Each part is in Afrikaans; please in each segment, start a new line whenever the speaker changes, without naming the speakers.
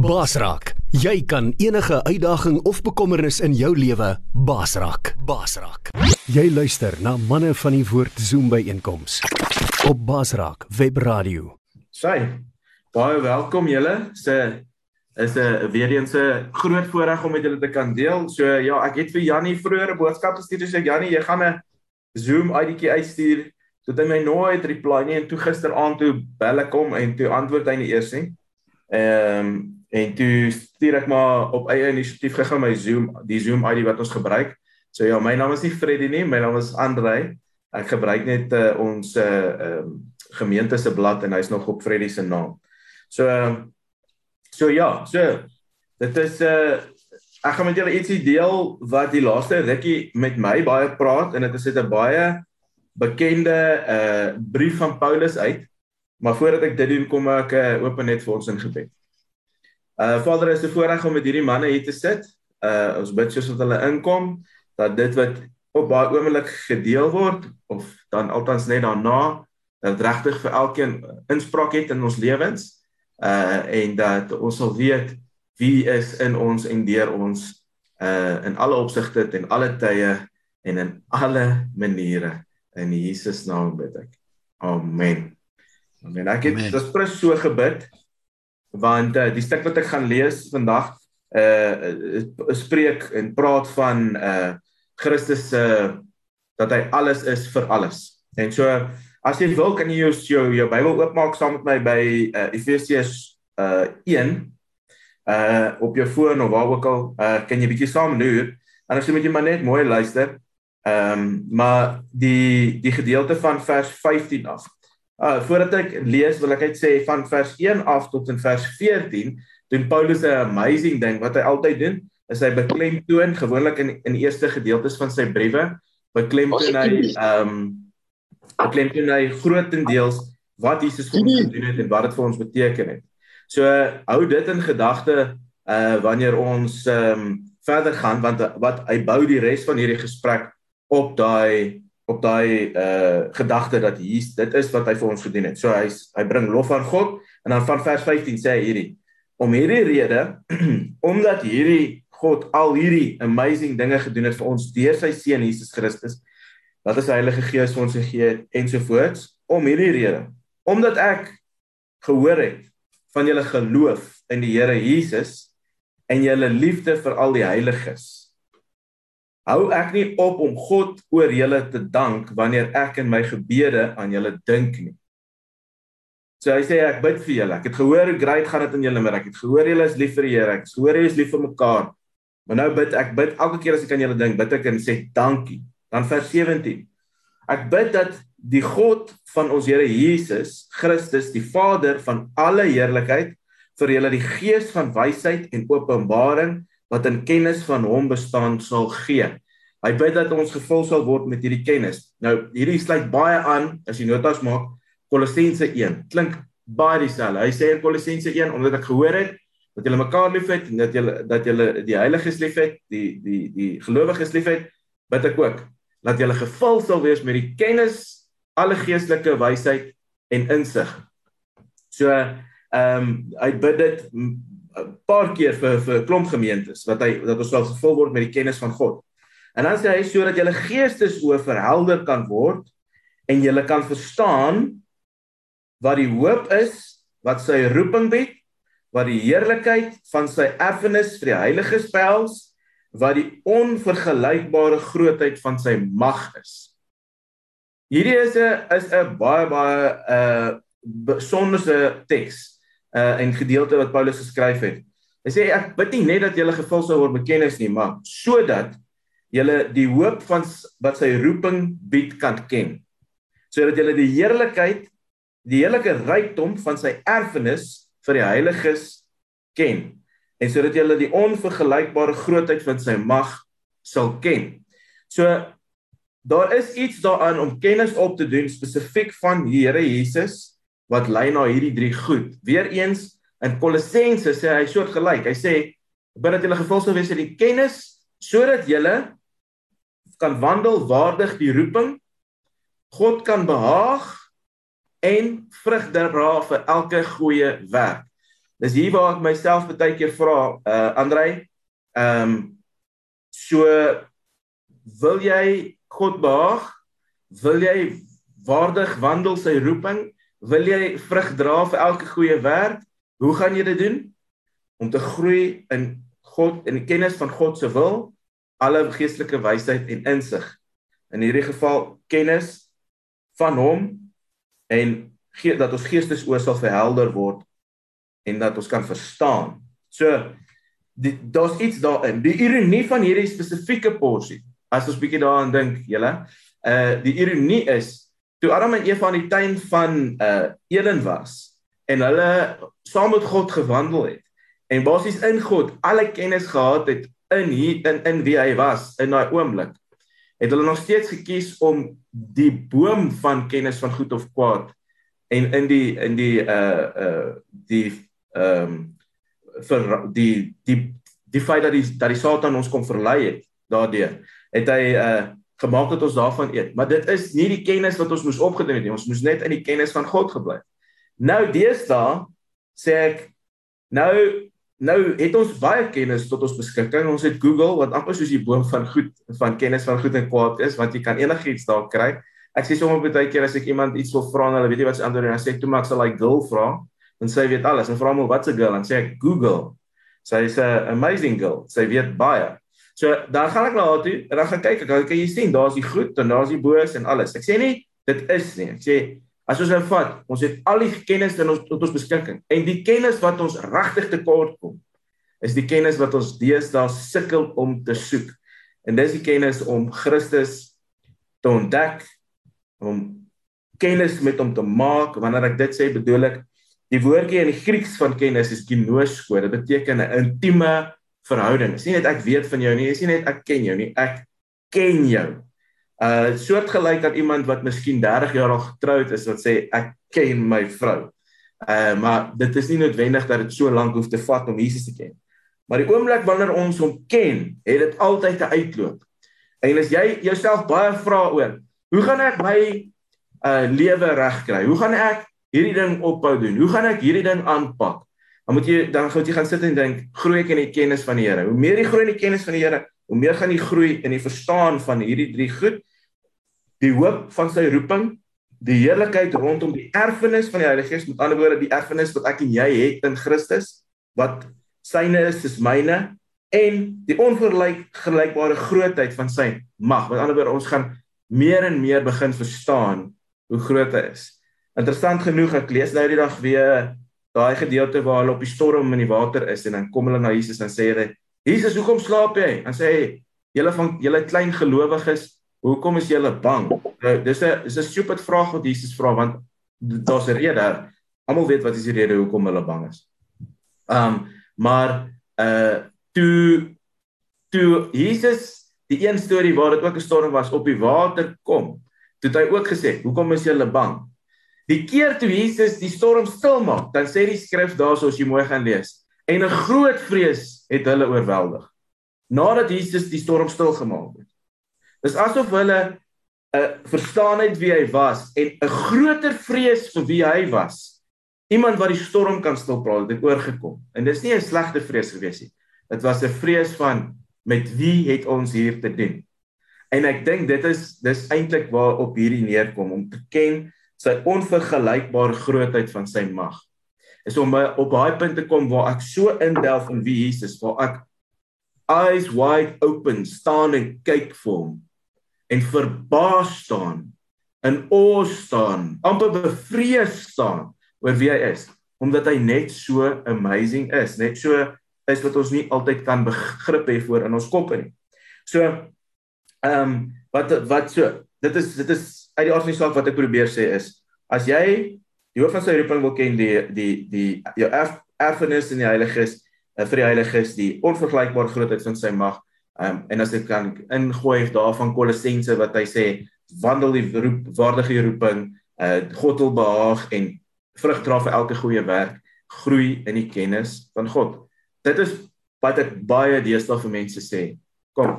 Basraak, jy kan enige uitdaging of bekommernis in jou lewe basraak. Basraak. Jy luister na manne van die woord Zoom by einkoms op Basraak Webradio.
Sy. Baie welkom julle. Se is 'n weer eens 'n groot voorreg om met julle te kan deel. So ja, ek het vir Jannie vroeër 'n boodskap gestuur sê Jannie, jy gaan 'n Zoom IDtjie uitstuur. Toe hy my nooit reply nie en toe gisteraand toe bel ek hom en toe antwoord hy nie eers nie. Ehm um, en toe stuur ek maar op eie inisiatief gegaan my Zoom, die Zoom ID wat ons gebruik. So ja, my naam is nie Freddy nie, my naam is Andrei. Ek gebruik net uh, ons uh ehm um, gemeente se blad en hy's nog op Freddy se naam. So uh, so ja, so dit is uh ek gaan met julle ietsie deel wat die laaste rukkie met my baie praat en dit is net 'n baie bekende uh brief van Paulus uit. Maar voordat ek dit doen, kom ek uh, open net vir ons in gebed. Uh Vader, is 'n voorreg om met hierdie manne hier te sit. Uh ons bid soos wat hulle inkom dat dit wat op baie oomblik gedeel word of dan altans net daarna dat regtig vir elkeen inspraak het in ons lewens. Uh en dat ons sal weet wie is in ons en deur ons uh in alle opsigte en alle tye en in alle maniere in Jesus naam bid ek. Amen. Amen. Ek het dit presies so gebid want uh, die stuk wat ek gaan lees vandag uh spreek en praat van uh Christus se uh, dat hy alles is vir alles. En so as jy wil kan jy jou jou, jou Bybel oopmaak saam met my by uh, Efesiërs uh 1 uh op jou foon of waar ook al uh kan jy bietjie saam loer en as jy met jy maar net mooi luister. Ehm um, maar die die gedeelte van vers 15 af. Uh voordat ek lees, wil ek net sê van vers 1 af tot in vers 14 doen Paulus 'n amazing ding. Wat hy altyd doen, is hy beklemtoon gewoonlik in in die eerste gedeeltes van sy briewe, beklemtoon hy ehm um, beklemtoon hy grootendeels wat Jesus vir ons gedoen het en wat dit vir ons beteken het. So hou dit in gedagte uh wanneer ons ehm um, verder gaan want wat hy bou die res van hierdie gesprek op daai op daai uh gedagte dat hier dit is wat hy vir ons gedoen het. So hy hy bring lof aan God en dan van vers 15 sê hy hierdie om hierdie rede omdat hierdie God al hierdie amazing dinge gedoen het vir ons deur sy seun Jesus Christus wat is die Heilige Gees vir ons gegee het ensovoorts om hierdie rede omdat ek gehoor het van julle geloof in die Here Jesus en julle liefde vir al die heiliges hou ek nie op om God oor julle te dank wanneer ek in my gebede aan julle dink nie. So hy sê ek bid vir julle. Ek het gehoor hoe great gaan dit in julle, maar ek het gehoor julle is lief vir die Here. Ek hoor julle is lief vir mekaar. Maar nou bid ek bid elke keer as ek aan julle dink, bid ek en sê dankie. Dan vers 17. Ek bid dat die God van ons Here Jesus Christus, die Vader van alle heerlikheid, vir julle die gees van wysheid en openbaring wat in kennis van hom bestaan sal gee. Hy bid dat ons gevul sal word met hierdie kennis. Nou hierdie sluit baie aan as jy notas maak Kolossense 1. Klink baie dieselfde. Hy sê in Kolossense 1 omdat ek gehoor het dat julle mekaar liefhet en dat julle dat julle die heiliges liefhet, die die die gelowiges liefhet, bid ek ook dat julle gevul sal wees met die kennis alle geestelike wysheid en insig. So ehm um, hy bid dit 'n paar keer vir vir klomp gemeentes wat hy dat ons sal gevul word met die kennis van God. En dan sê hy sodat julle geestesoë verhelder kan word en julle kan verstaan wat die hoop is wat sy roeping bied, wat die heerlikheid van sy erfenis vir die heiliges behels, wat die onvergelykbare grootheid van sy mag is. Hierdie is 'n is 'n baie baie 'n uh, besondere teks uh en gedeelte wat Paulus geskryf het. Hy sê ek bid nie net dat julle gevul sou word met kennis nie, maar sodat julle die hoop van wat sy roeping bied kan ken. Sodat julle die heerlikheid, die heerlike rykdom van sy erfenis vir die heiliges ken en sodat julle die onvergelykbare grootheid van sy mag sal ken. So daar is iets daaraan om kennis op te doen spesifiek van die Here Jesus wat lei na hierdie drie goed. Weereens in Kolossense sê hy soort gelyk. Hy sê binne dat julle gevul sal wees in die kennis sodat julle kan wandel waardig die roeping God kan behaag en vrug dra vir elke goeie werk. Dis hier waar ek myself baie keer vra, uh Andrei, ehm um, so wil jy God behaag? Wil jy waardig wandel sy roeping? Wil jy vrug dra vir elke goeie werk? Hoe gaan jy dit doen? Om te groei in God in die kennis van God se wil, alle geestelike wysheid en insig. In hierdie geval kennis van hom en gee dat ons geestesoë sal verhelder word en dat ons kan verstaan. So daar's iets daarin. Die ironie van hierdie spesifieke porsie, as ons bietjie daaraan dink, julle, uh die ironie is toe Adam en Eva in die tuin van uh Eden was en hulle saam met God gewandel het en basies in God alle kennis gehad het in hier in in wie hy was in daai oomblik het hulle nog steeds gekies om die boom van kennis van goed of kwaad en in die in die uh uh die ehm um, vir die die die feit dat die dat die Satan ons kom verlei het daardeur het hy uh gemaak dat ons daarvan eet maar dit is nie die kennis wat ons moes opgedoen het nie ons moes net in die kennis van God gebly nou deesdae sê ek nou Nou het ons baie kennis tot ons beskikking. Ons het Google wat amper soos die boom van goed van kennis van goed en kwaad is, want jy kan enigiets daar kry. Ek sê sommer baie keer as ek iemand iets wil vra en hulle weet nie wat se antwoord is, dan sê ek toe maar ek sal like girl vra, sê hy weet alles. En vra hom wat 'n girl, dan sê ek Google. Sy is 'n amazing girl. Sy weet baie. So dan gaan ek na haar toe en dan gaan kyk ek, kan jy sien, daar's die goed en daar's die boos en alles. Ek sê nie dit is nie. Ek sê As ons nou vat, ons het al die kennis in ons tot ons beskikking. En die kennis wat ons regtig tekort kom, is die kennis wat ons deesdae sukkel om te soek. En dis die kennis om Christus te ontdek, om kennis met hom te maak. Wanneer ek dit sê, bedoel ek die woordjie in die Grieks van kennis is ginosko. Dit beteken 'n intieme verhouding. Dis nie net ek weet van jou nie, dis nie net ek ken jou nie, ek ken jou uh soortgelyk aan iemand wat miskien 30 jaar al getroud is wat sê ek ken my vrou. Uh maar dit is nie noodwendig dat dit so lank hoef te vat om Jesus te ken. Maar die oomblik wanneer ons hom ken, het dit altyd 'n uitloop. En as jy jouself baie vra oor, hoe gaan ek my uh lewe regkry? Hoe gaan ek hierdie ding ophou doen? Hoe gaan ek hierdie ding aanpak? Dan moet jy dan moet jy gaan sit en dink, groei ek in die kennis van die Here? Hoe meer jy groei in die kennis van die Here, hoe meer gaan jy groei in die verstaan van hierdie drie goed die hoop van sy roeping, die heerlikheid rondom die erfenis van die Heilige Gees, met ander woorde die erfenis wat ek en jy het in Christus, wat syne is, is myne en die onvergelykbare grootheid van sy mag. Met ander woorde ons gaan meer en meer begin verstaan hoe groot hy is. Interessant genoeg ek lees nou die dag weer daai gedeelte waar hulle op die storm in die water is en dan kom hulle na Jesus en sê hulle Jesus hoekom slaap jy? En sê hy julle van julle klein gelowiges Hoekom is julle bang? Nou, dis 'n dis 'n stupid vraag wat Jesus vra want daar's 'n rede. Almal weet wat is die rede hoekom hulle bang is. Um maar uh toe toe Jesus die een storie waar dit ook 'n storm was op die water kom, toe het hy ook gesê, "Hoekom is julle bang?" Die keer toe Jesus die storm stil maak, dan sê die skrif daarso as jy mooi gaan lees, en 'n groot vrees het hulle oorweldig. Nadat Jesus die storm stil gemaak het. Dis asof hulle 'n uh, verstaan het wie hy was en 'n groter vrees vir wie hy was. Iemand wat die storm kan stilpraat het oorgekom. En dis nie 'n slegte vrees gewees nie. Dit was 'n vrees van met wie het ons hier te doen? En ek dink dit is dis eintlik waar op hierdie neerkom om te ken sy onvergelykbare grootheid van sy mag. Is om op daai punt te kom waar ek so indelf in wie Jesus, waar ek eyes wide open staan en kyk vir hom en verbaas staan, in awe staan, amper bevrees staan oor wie hy is, omdat hy net so amazing is, net so is wat ons nie altyd kan begrip hê voor in ons koppe nie. So ehm um, wat wat so dit is dit is uit die aard van die saak wat ek probeer sê is as jy die hoof van sy roeping wil ken die die die jou erf, erfenis in die Heilige Gees eh, vir die Heilige Gees die onvergelykbare grootheid van sy mag um, en as ek kan ingooi daarvan Kolossense wat hy sê wandel die roep waardige roeping, uh God wil behaag en vrug dra vir elke goeie werk, groei in die kennis van God. Dit is wat ek baie deesdae vir mense sê. Kom,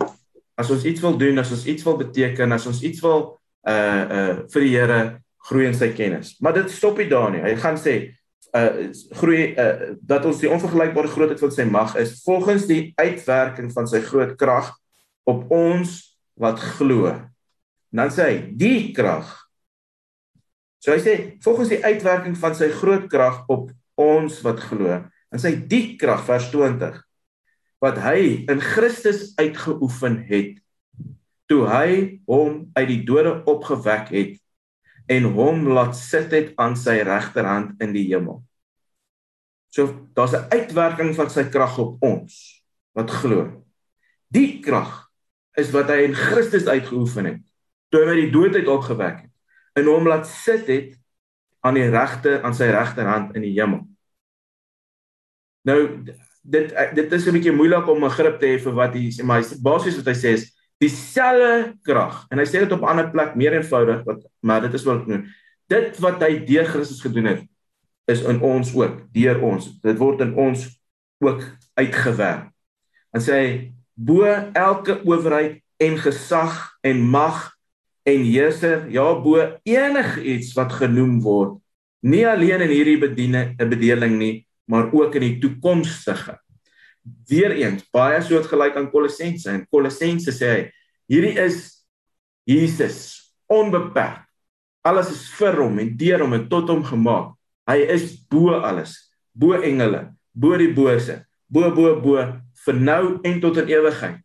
as ons iets wil doen, as ons iets wil beteken, as ons iets wil uh uh vir die Here groei in sy kennis. Maar dit stop nie daar nie. Hy gaan sê uh groei uh dat ons die onvergelykbare grootheid van sy mag is volgens die uitwerking van sy groot krag op ons wat glo. Dan sê hy, die krag. So hy sê volgens die uitwerking van sy groot krag op ons wat glo. Sê hy die krag vers 20 wat hy in Christus uitgeoefen het toe hy hom uit die dode opgewek het en hom laat sit het aan sy regterhand in die hemel. So daar's 'n uitwerking van sy krag op ons wat glo. Die krag is wat hy in Christus uitgeoefen het toe hy uit die dood uit opgewek het en hom laat sit het aan die regte aan sy regterhand in die hemel. Nou dit dit is 'n bietjie moeilik om 'n grip te hê vir wat hy sê maar basies wat hy sê is dieselfde krag. En hy sê dit op 'n ander plek meer eenvoudig wat maar dit is wat nou dit wat hy deur Christus gedoen het is in ons ook deur ons. Dit word in ons ook uitgewerk. En sê bo elke owerheid en gesag en mag en heerser ja bo enigiets wat genoem word nie alleen in hierdie bediene 'n bedeling nie maar ook in die toekomstige Weereens baie soortgelyk aan Kolossense. En Kolossense sê hy hierdie is Jesus onbeperk alles is vir hom en deur hom en tot hom gemaak. Hy is bo alles bo engele bo die bose bo bo bo vir nou en tot in ewigheid.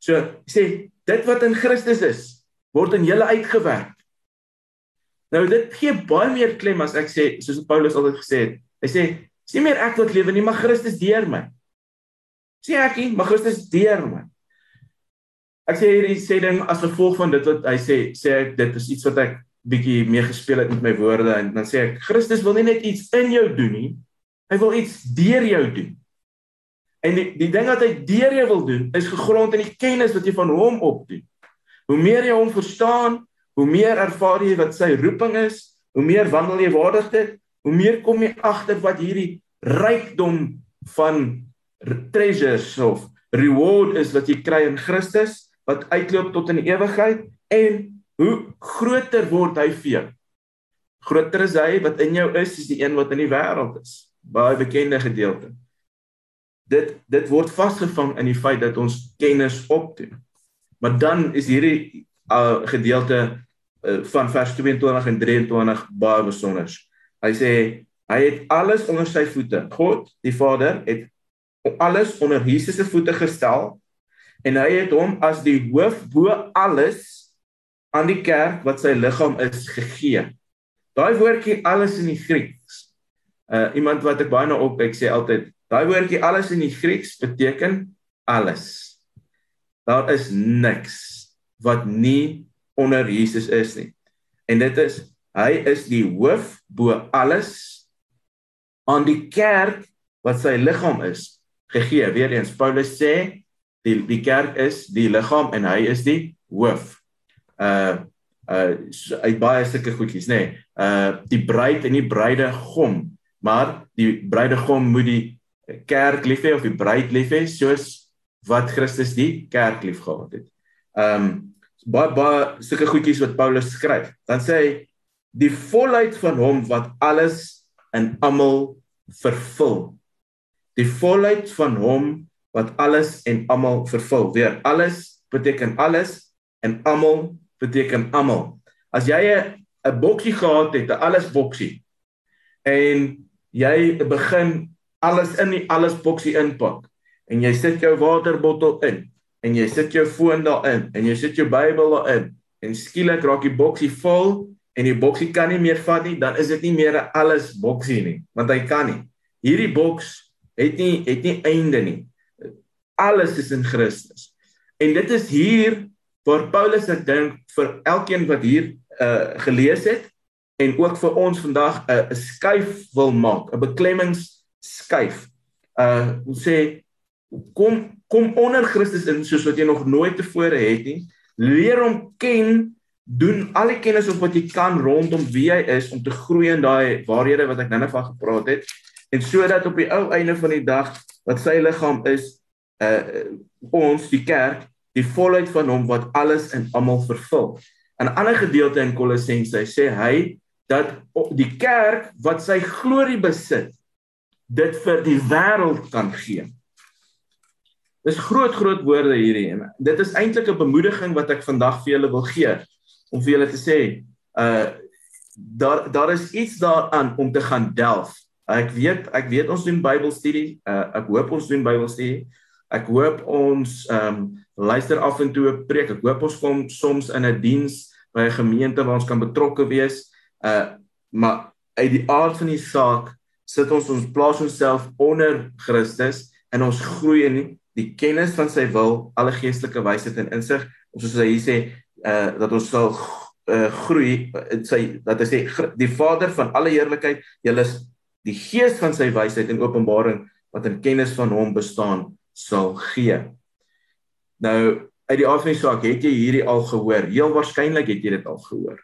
So sê dit wat in Christus is word in julle uitgewerk. Nou dit gee baie meer klem as ek sê soos Paulus altyd gesê het. Hy sê nie meer ek wat lewe nie, maar Christus deur my. Sê ek nie, maar Christus deur my. Ek sê hierdie sê ding as gevolg van dit wat hy sê, sê ek dit is iets wat ek bietjie mee gespeel het met my woorde en dan sê ek Christus wil nie net iets in jou doen nie, hy wil iets deur jou doen. En die die ding wat hy deur jou wil doen is gegrond in die kennis wat jy van hom opdoen. Hoe meer jy hom verstaan, hoe meer ervaar jy wat sy roeping is, hoe meer wandel jy waardig dit, hoe meer kom jy agter wat hierdie rykdom van treasures of reward is wat jy kry in Christus wat uitloop tot in die ewigheid en hoe groter word hy vir jou. Groter is hy wat in jou is as die een wat in die wêreld is. Baie bekende gedeelte. Dit dit word vasgevang in die feit dat ons kennis opdoen. Maar dan is hierdie uh, gedeelte uh, van vers 22 en 23 baie besonder. Hy sê hy het alles onder sy voete. God, die Vader, het alles onder Jesus se voete gestel en hy het hom as die hoof bo alles aan die kerk wat sy liggaam is gegee. Daai woordjie alles in die Grieks. Uh iemand wat ek baie na op ek sê altyd, daai woordjie alles in die Grieks beteken alles. Daar is niks wat nie onder Jesus is nie. En dit is Hy is die hoof bo alles aan die kerk wat sy liggaam is gegee. Weereens Paulus sê die die kerk is die liggaam en hy is die hoof. Uh uh hy baie sulke goedjies nê. Nee. Uh die bruid en die bruidegom, maar die bruidegom moet die kerk lief hê of die bruid lief hê soos wat Christus die kerk liefgehad het. Um baie baie sulke goedjies wat Paulus skryf. Dan sê hy die volheid van hom wat alles in almal vervul. Die volheid van hom wat alles en almal vervul. Weer alles beteken alles en almal beteken almal. As jy 'n boksie gehad het, 'n alles boksie en jy begin alles in die alles boksie inpak en jy sit jou waterbottel in en jy sit jou foon daarin en jy sit jou Bybel daarin en skielik raak die boksie vol en die boksie kan nie meer vat nie, dan is dit nie meer 'n alles boksie nie, want hy kan nie. Hierdie boks het nie het nie einde nie. Alles is in Christus. En dit is hier waar Paulus ek dink vir elkeen wat hier uh gelees het en ook vir ons vandag 'n uh, skuif wil maak, 'n beklemmingskuif. Uh sê kom kom onder Christus in soos wat jy nog nooit tevore het nie. Leer hom ken doen al die kennis op wat jy kan rondom wie hy is om te groei in daai waarhede wat ek nou net van gepraat het en sodat op die ou einde van die dag wat sy liggaam is uh ons die kerk die volheid van hom wat alles in almal vervul. 'n Ander gedeelte in Kolossense sê hy dat die kerk wat sy glorie besit dit vir die wêreld kan gee. Dis groot groot woorde hierdie en dit is eintlik 'n bemoediging wat ek vandag vir julle wil gee om vir julle te sê, uh daar daar is iets daaraan om te gaan delf. Ek weet ek weet ons doen Bybelstudie. Uh ek hoop ons doen Bybelstudie. Ek hoop ons ehm um, luister af en toe 'n preek. Ek hoop ons kom soms in 'n diens by 'n gemeente waar ons kan betrokke wees. Uh maar uit die aard van die saak sit ons ons plaas onsself onder Christus en ons groei in die kennis van sy wil, alle geestelike wysheid en insig. Ons soos hy sê, uh dat ons sal uh, groei in sy dat hy sê die Vader van alle heerlikheid, julle is die gees van sy wysheid en openbaring wat in kennis van hom bestaan sal gee. Nou uit die aard van die saak, het jy hierdie al gehoor? Heel waarskynlik het jy dit al gehoor.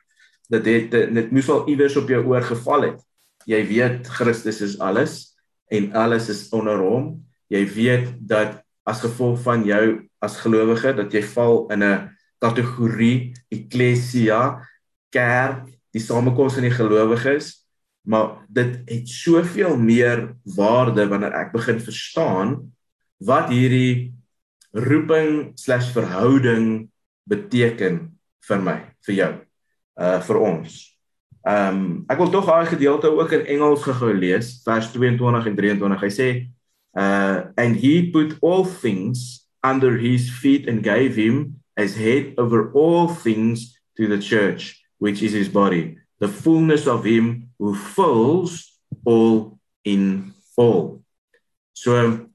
Dit het dit moes al iewers op jou oor geval het. Jy weet Christus is alles en alles is onder hom. Jy weet dat as gevolg van jou as gelowige dat jy val in 'n kategorie eklesia kerk die samekoms van die gelowiges maar dit het soveel meer waarde wanneer ek begin verstaan wat hierdie roeping/verhouding beteken vir my vir jou uh vir ons. Ehm um, ek wil tog daai gedeelte ook in Engels gou lees vers 22 en 23. Hy sê uh and he put all things under his feet and gave him as head over all things to the church, which is his body, the fullness of him who fills all in all. So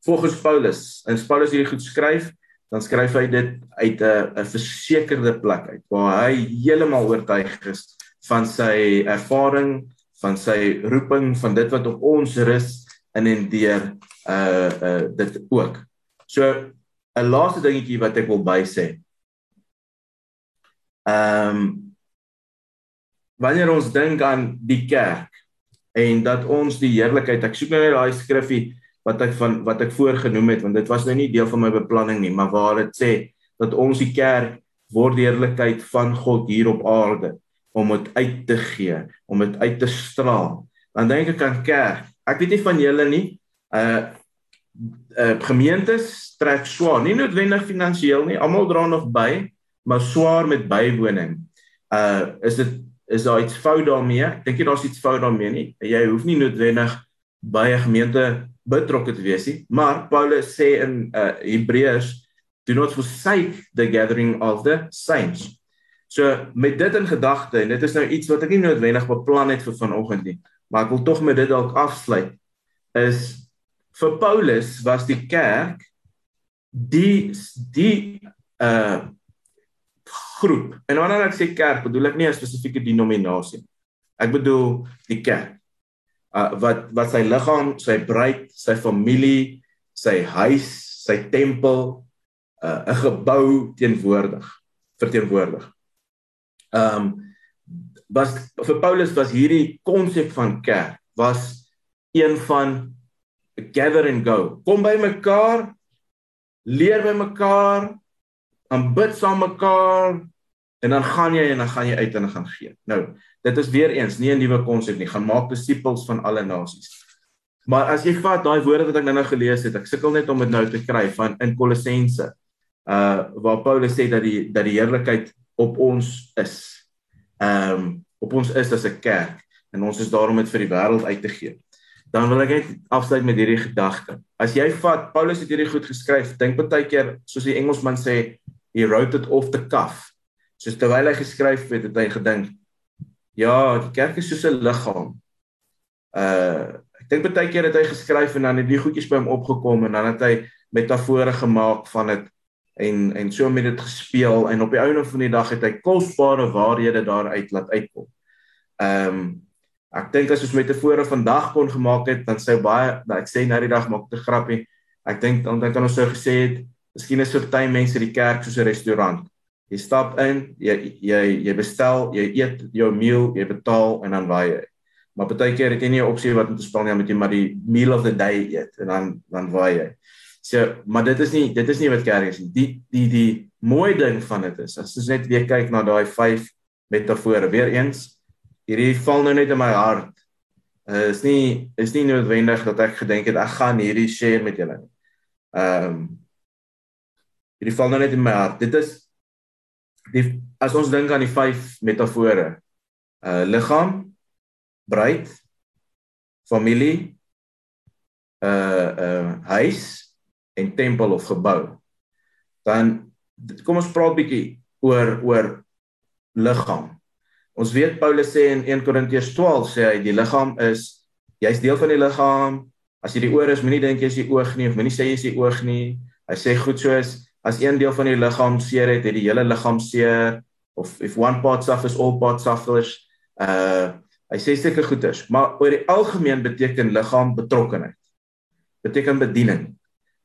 volgens Paulus, en Paulus hierdie goed skryf, dan skryf hy dit uit 'n 'n versekerde plek uit waar hy heeltemal oortuig is van sy ervaring, van sy roeping, van dit wat op ons rus in en deur uh uh dit ook. So 'n laaste dingetjie wat ek wil bysê. Ehm um, wanneer ons dink aan die kerk en dat ons die heerlikheid, ek soek nou net daai skriffie wat ek van wat ek voorgenoem het want dit was nou nie deel van my beplanning nie, maar waar dit sê dat ons die kerk word die heerlikheid van God hier op aarde om dit uit te gee, om dit uit te straal. Dan dink ek aan kerk. Ek weet nie van julle nie. Uh uh gemeentes trek swaar, nie noodwendig finansiëel nie, almal dra nog by, maar swaar met bywoning. Uh is dit is daar iets fout daarmee? Ek dink jy daar's iets fout daarmee nie. Jy hoef nie noodwendig by 'n gemeente betrokke te wees nie, maar Paulus sê in uh Hebreërs do not forsake the gathering of the saints. So met dit in gedagte en dit is nou iets wat ek nie noodwendig beplan het vir vanoggend nie, maar ek wil tog met dit dalk afsluit is vir Paulus was die kerk die die uh groep. En wanneer ek sê kerk, bedoel ek nie 'n spesifieke denominasie. Ek bedoel die kerk. Uh wat wat sy liggaam, sy bruid, sy familie, sy huis, sy tempel, uh 'n gebou teenwoordig, verteenwoordig. Um was vir Paulus was hierdie konsep van kerk was een van gather and go. Kom by mekaar, leer by mekaar, aanbid saam mekaar en dan gaan jy en dan gaan jy uit en dan gaan gee. Nou, dit is weer eens nie 'n nuwe konsep nie. Gaan maak disippels van alle nasies. Maar as jy vat daai woorde wat ek nou-nou gelees het, ek sukkel net om dit nou te kry van in Kolossense. Uh waar Paulus sê dat die dat die heerlikheid op ons is. Ehm um, op ons is as 'n kerk en ons is daarom dit vir die wêreld uit te gee dan wil ek net afsluit met hierdie gedagte. As jy vat Paulus het hierdie goed geskryf, dink baie keer soos die Engelsman sê, he wrote it off the cuff. Soos terwyl hy geskryf het, het hy gedink, ja, die kerk is soos 'n liggaam. Uh ek dink baie keer het hy geskryf en dan het die goedjies by hom opgekom en dan het hy metafore gemaak van dit en en so met dit gespeel en op die einde van die dag het hy kosbare waarhede daaruit laat uitkom. Ehm um, Ek dink as ons metafore vandag kon gemaak het, dan sou baie, nou ek sê nou die dag maak te grappie. Ek dink dan dan kan ons sou gesê het, miskien is party mense die kerk soos 'n restaurant. Jy stap in, jy jy jy bestel, jy eet jou meal, jy betaal en dan waai jy. Maar baie keer het jy nie 'n opsie wat om te speel nie, moet jy maar die meal of the day eet en dan dan waai jy. So, maar dit is nie dit is nie wat kerk is nie. Die die die mooi ding van dit is, as jy net weer kyk na daai 5 metafore. Weereens hierdie val nou net in my hart. Uh, is nie is nie noodwendig dat ek gedink het ek gaan hierdie share met julle nie. Ehm um, hierdie val nou net in my hart. Dit is die as ons dink aan die vyf metafore. Uh liggaam, bruid, familie, uh uh huis en tempel of gebou. Dan kom ons praat bietjie oor oor liggaam. Ons weet Paulus sê in 1 Korintiërs 12 sê hy die liggaam is jy's deel van die liggaam. As jy die oor is, moenie dink jy's die oog nie of moenie sê jy's die oog nie. Hy sê goed soos as een deel van die liggaam seer het, het die hele liggaam seer of if one part suffers all parts suffers. Uh hy sê sulke goeders, maar oor die algemeen beteken liggaam betrokkenheid. Beteken bediening.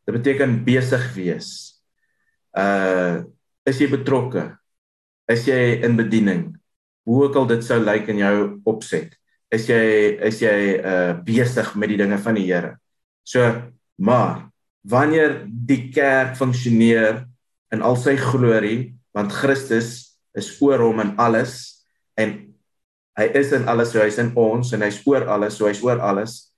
Dit beteken besig wees. Uh is jy betrokke? Is jy in bediening? hoe ook al dit sou lyk in jou opset is jy is jy uh besig met die dinge van die Here. So maar wanneer die kerk funksioneer in al sy glorie want Christus is oor hom en alles en hy is in alles so hy's in ons en hy's oor alles so hy's oor alles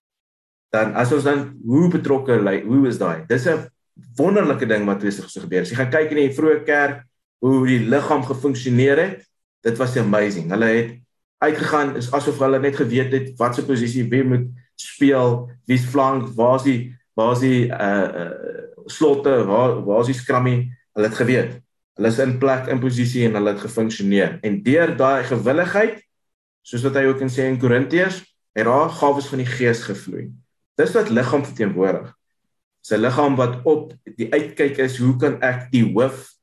dan as ons dan hoe betrokke lê hoe is daai? Dis 'n wonderlike ding wat besig so gebeur as jy gaan kyk in die vroeë kerk hoe die liggaam gefunksioneer het. Dit was amazing. Hulle het uitgegaan is asof hulle net geweet het wat se posisie wie moet speel, wie's flank, waar's die waar's die uh, slotte, waar waar's die scrummy? Hulle het geweet. Hulle is in plek in posisie en hulle het gefunksioneer. En deur daai gewilligheid, soos wat hy ook in sê in Korintiërs, het daar gawes van die Gees gevloei. Dis wat liggaam verteenwoordig. 'n liggaam wat op die uitkyk is, hoe kan ek die hoof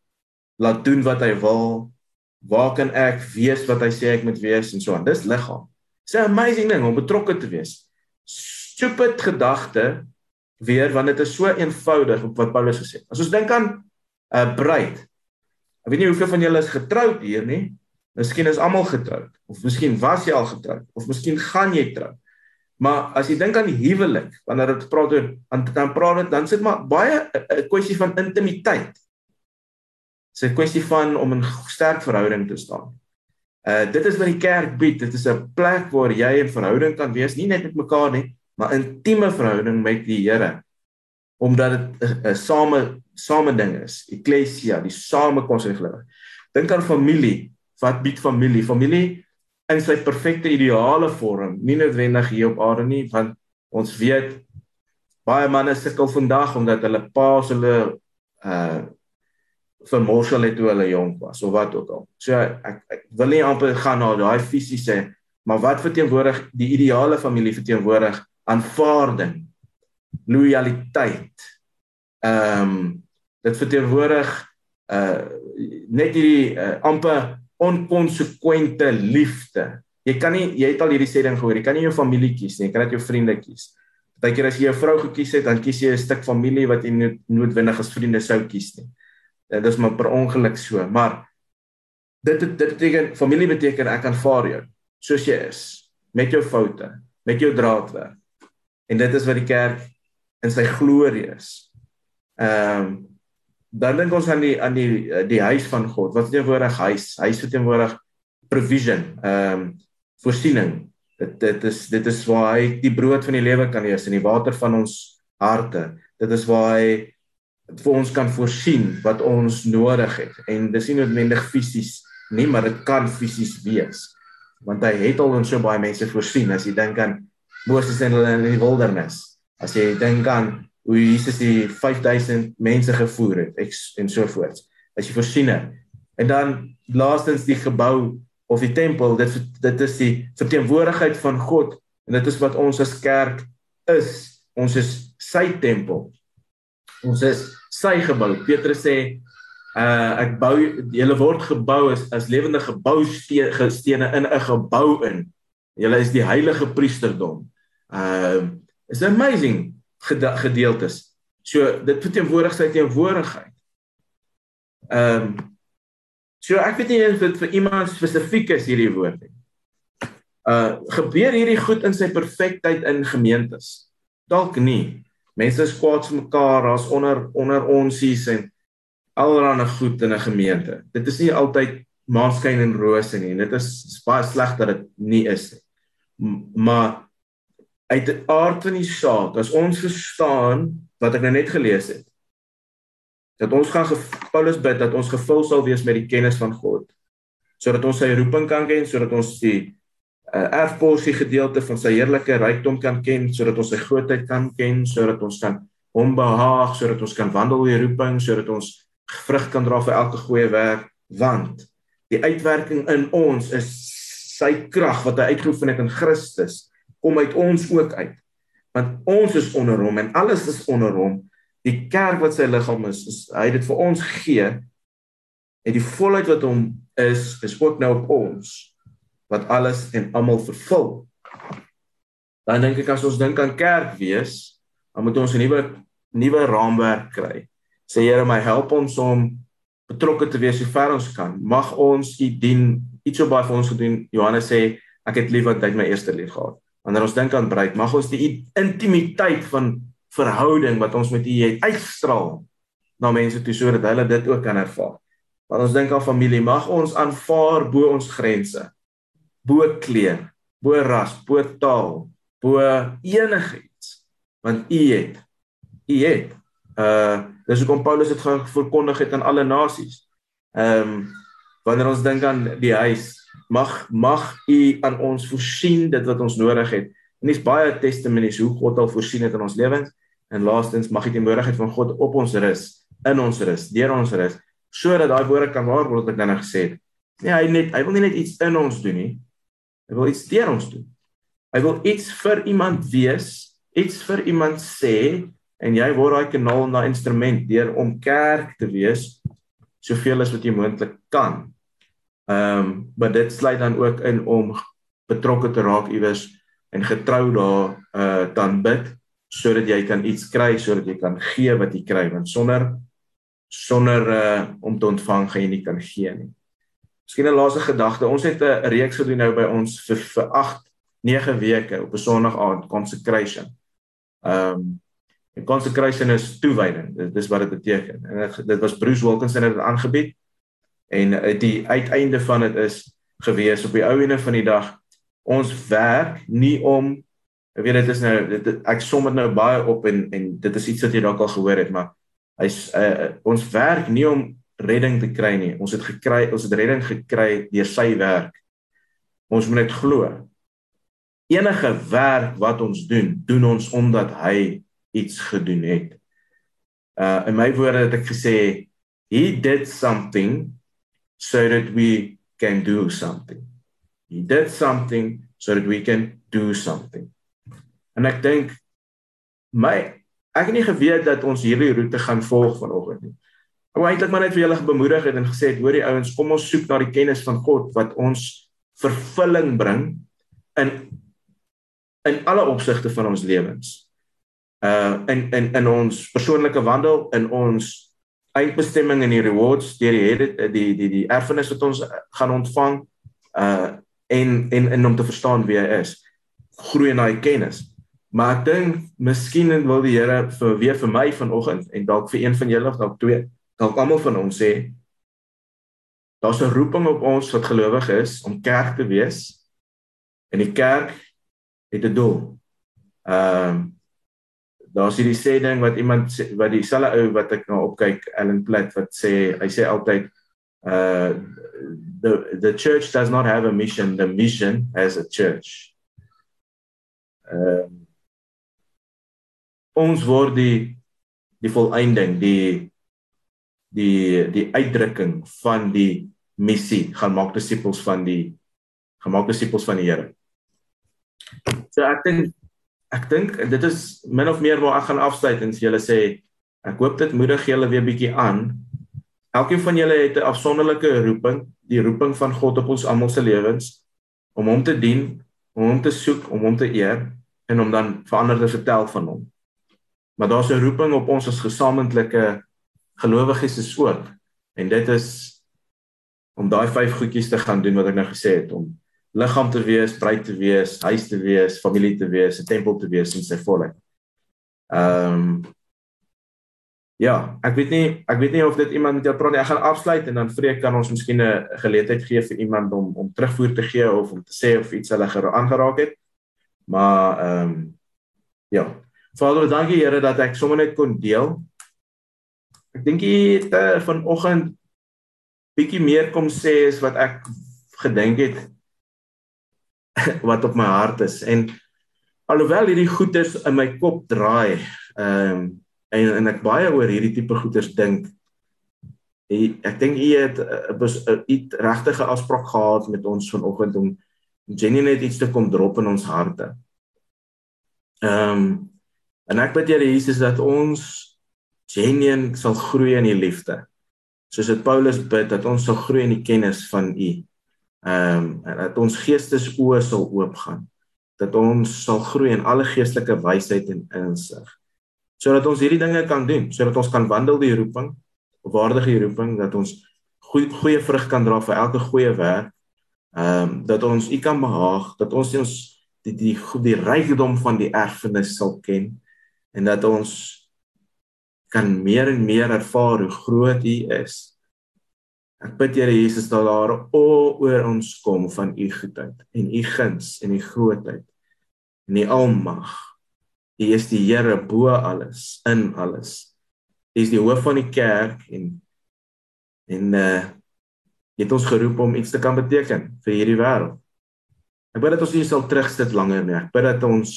laat doen wat hy wil waar kan ek wees wat hy sê ek moet wees en so aan. Dis liggaam. Dis 'n amazing ding om betrokke te wees. Stupid gedagte weer want dit is so eenvoudig op wat Paulus gesê het. As ons dink aan 'n uh, bruid. Ek weet nie hoeveel van julle is getroud hier nie. Miskien is almal getroud of miskien was jy al getroud of miskien gaan jy trou. Maar as jy dink aan die huwelik, wanneer dit praat oor dan praat dit dan sit maar baie 'n kwessie van intimiteit. Dis 'n kwessie van om in sterk verhouding te staan. Uh dit is wat die kerk bied. Dit is 'n plek waar jy in verhouding kan wees, nie net met mekaar nie, maar intieme verhouding met die Here. Omdat dit 'n same same ding is. Ekklesia, die samekoms van geloof. Dink aan familie. Wat bied familie? Familie in sy perfekte ideale vorm, nie noodwendig hier op aarde nie, want ons weet baie manne sukkel vandag omdat hulle paas hulle uh vermorsel het toe hulle jonk was of wat ook al. So ek ek wil nie amper gaan na daai fisiese maar wat verteenwoordig die ideale familie verteenwoordig aanvaarding, lojaliteit. Ehm um, dit verteenwoordig uh net hierdie uh, amper onkonsekwente liefde. Jy kan nie jy het al hierdie sê ding gehoor, jy kan nie jou familie kies nie, jy kan net jou vriende kies. Partykeer as jy 'n vrou gekies het, dan kies jy 'n stuk familie wat jy noodwendig as vriende sou kies nie dit is maar per ongeluk so, maar dit dit beteken familie beteken ek aanvaar jou soos jy is met jou foute, met jou draadwerk. En dit is wat die kerk in sy glorie is. Ehm um, dan dink ons aan die aan die die huis van God. Wat teenwoordig huis, huis teenwoordig provision, ehm um, voorsiening. Dit dit is dit is waar hy die brood van die lewe kan wees en die water van ons harte. Dit is waar hy vir ons kan voorsien wat ons nodig het en dis nie noodwendig fisies nie maar dit kan fisies wees want hy het al ons so baie mense voorsien as jy dink aan Moses en hulle in die wildernis as jy dink aan hoe Jesus die 5000 mense gevoer het en so voort as jy voorsien het en dan laastens die gebou of die tempel dit dit is die verteenwoordigheid van God en dit is wat ons as kerk is ons is sy tempel ons is sy gebou. Petrus sê uh ek bou julle word gebou as as lewende gebousteene in 'n gebou in. Julle is die heilige priesterdom. Uh is amazing gedeeltes. So dit verteenwoordig sy teenwoordigheid. Ehm um, so ek weet nie of dit vir iemand spesifiek is hierdie woord nie. Uh gebeur hierdie goed in sy perfektheid in gemeentes? Dalk nie. Mense is kwaad vir mekaar, daar's onder onder onsies en allerlei goed in 'n gemeente. Dit is nie altyd maanskyn en rose nie. Dit is, baie sleg dat dit nie is nie. Maar uit die aard van die saak, as ons verstaan wat ek nou net gelees het, dat ons gaan Paulus bid dat ons gevul sal wees met die kennis van God, sodat ons sy roeping kan ken, sodat ons die uh, erfporsie gedeelte van sy heerlike rykdom kan ken, sodat ons sy grootheid kan ken, sodat ons kan hom behaag, sodat ons kan wandel in roeping, sodat ons vrug kan dra vir elke goeie werk, want die uitwerking in ons is sy krag wat hy uitgeoefen het in Christus kom uit ons ook uit. Want ons is onder hom en alles is onder hom. Die kerk wat sy liggaam is, is hy het dit vir ons gegee. En die volheid wat hom is, is ook nou op ons wat alles en almal vervul. Dan dink ek as ons dink aan kerk wees, dan moet ons 'n nuwe nuwe raamwerk kry. Sê Here, my help ons om betrokke te wees so ver ons kan. Mag ons U dien. Iets so baie vir ons gedoen. Johannes sê ek het lief wat hy my eerste lief gehad. Wanneer ons dink aan bruid, mag ons die intimiteit van verhouding wat ons met U het uitstraal na mense toe sodat hulle dit ook kan ervaar. Wanneer ons dink aan familie, mag ons aanvaar bo ons grense. Bo kleur, bo ras, bo taal, bo enigiets. Want U het U het uh dis hoekom Paulus dit verkondig het aan alle nasies. Ehm um, wanneer ons dink aan die huis, mag mag u aan ons voorsien dit wat ons nodig het. En dis baie testimonies hoe God al voorsien het in ons lewens en laastens mag die teenwoordigheid van God op ons rus, in ons rus, deur ons rus, sodat daai woorde kan waar word wat ek nou gesê het. Nee, hy net hy wil nie net iets in ons doen nie. Hy wil iets deur ons doen. Hy wil iets vir iemand wees, iets vir iemand sê en jy word daai kanaal na instrument deur om kerk te wees soveel as wat jy moontlik kan. Ehm um, maar dit sluit dan ook in om betrokke te raak iewers en getrou daar uh dan bid sodat jy kan iets kry sodat jy kan gee wat jy kry want sonder sonder uh om te ontvang gaan jy nie kan gee nie. Miskien 'n laaste gedagte. Ons het 'n reeks gedoen nou by ons vir vir 8 9 weke op 'n Sondag aand consecration. Ehm um, en consecration is toewyding. Dit is wat dit beteken. En dit was Bruce Wilkinson het dit aangebied. En die uiteinde van dit is gewees op die ou ene van die dag. Ons werk nie om ek weet dit is nou dit, ek som dit nou baie op en en dit is iets wat jy dalk al gehoor het maar hy's uh, ons werk nie om redding te kry nie. Ons het gekry ons het redding gekry deur sy werk. Ons moet net glo. Enige werk wat ons doen doen ons omdat hy iets gedoen het uh in my woorde het ek gesê he did something so that we can do something. He did something so that we can do something. En ek dink my ek het nie geweet dat ons hierdie roete gaan volg vanoggend nie. Ek wou eintlik maar net vir julle bemoedig het en gesê het hoor die ouens kom ons soek na die kennis van God wat ons vervulling bring in in alle opsigte van ons lewens. Uh in in in ons persoonlike wandel, in ons eindbestemming en die rewards deur die die die die erfenis wat ons gaan ontvang uh en en en om te verstaan wie hy is. Groei in daai kennis. Maar ek dink miskien wil die Here vir weer vir my vanoggend en dalk vir een van julle of dalk twee dalk almal van ons sê daar's 'n roeping op ons wat gelowig is om kerk te wees en die kerk het 'n doel. Ehm um, daar's hierdie sê ding wat iemand sê, wat dieselfde ou wat ek nou opkyk Ellen Platt wat sê hy sê altyd uh the the church does not have a mission the mission has a church. Uh ons word die die volëinding die die die uitdrukking van die missie gaan maak disippels van die gemaak disippels van die Here. So ek dink ek dink dit is min of meer waar ek gaan afsluit en julle sê ek hoop dit moedig julle weer bietjie aan. Elkeen van julle het 'n afsonderlike roeping, die roeping van God op ons almal se lewens om hom te dien, om hom te soek, om hom te eer en om dan verander te vertel van hom. Maar daar's 'n roeping op ons as gesamentlike gelowiges is ook en dit is om daai vyf goedjies te gaan doen wat ek nou gesê het om liggaam te wees, bruid te wees, huis te wees, familie te wees, 'n tempel te wees in sy volheid. Ehm um, ja, ek weet nie ek weet nie of dit iemand met jou praat nie. Ek gaan afsluit en dan vreek kan ons miskien 'n geleentheid gee vir iemand om om terugvoer te gee of om te sê of iets hulle aangeraak het. Maar ehm um, ja. Vader, dankie Here dat ek sommer net kon deel. Ek dink jy het uh, vanoggend bietjie meer kom sê as wat ek gedink het wat op my hart is en alhoewel hierdie goeters in my kop draai ehm um, en en ek baie oor hierdie tipe goeters dink ek dink u het u regtige afspraak gehad met ons vanoggend om Jenny net iets te kom drop in ons harte. Ehm um, en ek bid Here Jesus dat ons genuen sal groei in die liefde. Soos dit Paulus bid dat ons sal groei in die kennis van U. Ehm um, dat ons geestesoë sal oopgaan. Dat ons sal groei in alle geestelike wysheid en insig. Sodat ons hierdie dinge kan doen, sodat ons kan wandel die roeping, waardige roeping dat ons goeie goeie vrug kan dra vir elke goeie werk. Ehm um, dat ons U kan behaag, dat ons ons die die die, die rykdom van die erfenis sal ken en dat ons kan meer en meer ervaar hoe groot U is Ek bid Here Jesus dat daar oor ons kom van u goedheid en u guns en u grootheid en u almag. U is die Here bo alles, in alles. U is die hoof van die kerk en en uh jy het ons geroep om iets te kan beteken vir hierdie wêreld. Ek bid dat ons nie sal terugsit langer nie. Ek bid dat ons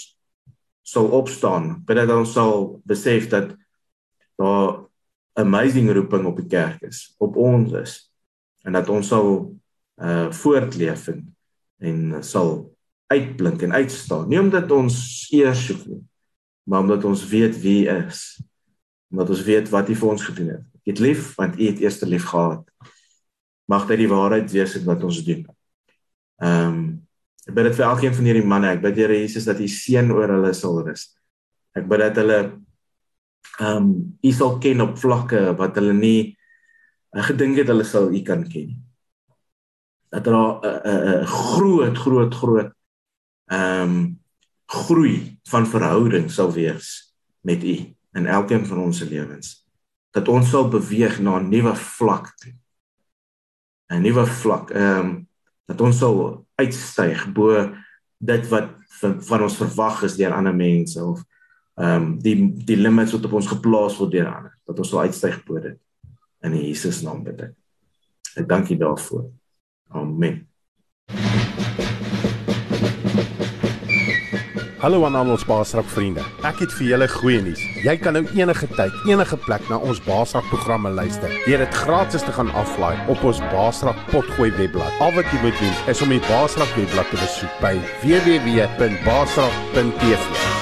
sal opstaan. Ek bid dat ons sal besef dat daar amazing roeping op die kerk is, op ons is en dat ons sal uh voortleef en, en sal uitblink en uitstaan. Nie omdat ons eer soek nie, maar omdat ons weet wie is. Omdat ons weet wat hy vir ons gedoen het. Ek het lief want hy het eers lief gehad. Mag dit die waarheid wees wat ons doen. Ehm um, ek bid dit vir elkeen van hierdie manne. Ek bid Here Jesus dat u seën oor hulle sal rus. Ek bid dat hulle ehm um, u sal ken op vlakke wat hulle nie gedink het hulle sal u kan ken. Dat daar 'n uh, uh, groot groot groot ehm um, groei van verhouding sal wees met u in elkeen van ons se lewens. Dat ons sal beweeg na 'n nuwe vlak toe. 'n Nuwe vlak. Ehm um, dat ons sal uitstyg bo dit wat van ons verwag is deur ander mense of ehm um, die die limits wat op ons geplaas word deur ander. Dat ons sal uitstyg bo dit in Jesus naam bid ek. Ek dank U daarvoor. Amen.
Hallo aan al ons Baasrak vriende. Ek het vir julle goeie nuus. Jy kan nou enige tyd, enige plek na ons Baasrak programme luister. Jy het gratis te gaan aflaai op ons Baasrak potgooi webblad. Al wat jy moet doen is om die Baasrak webblad te besoek by www.baasrak.tv.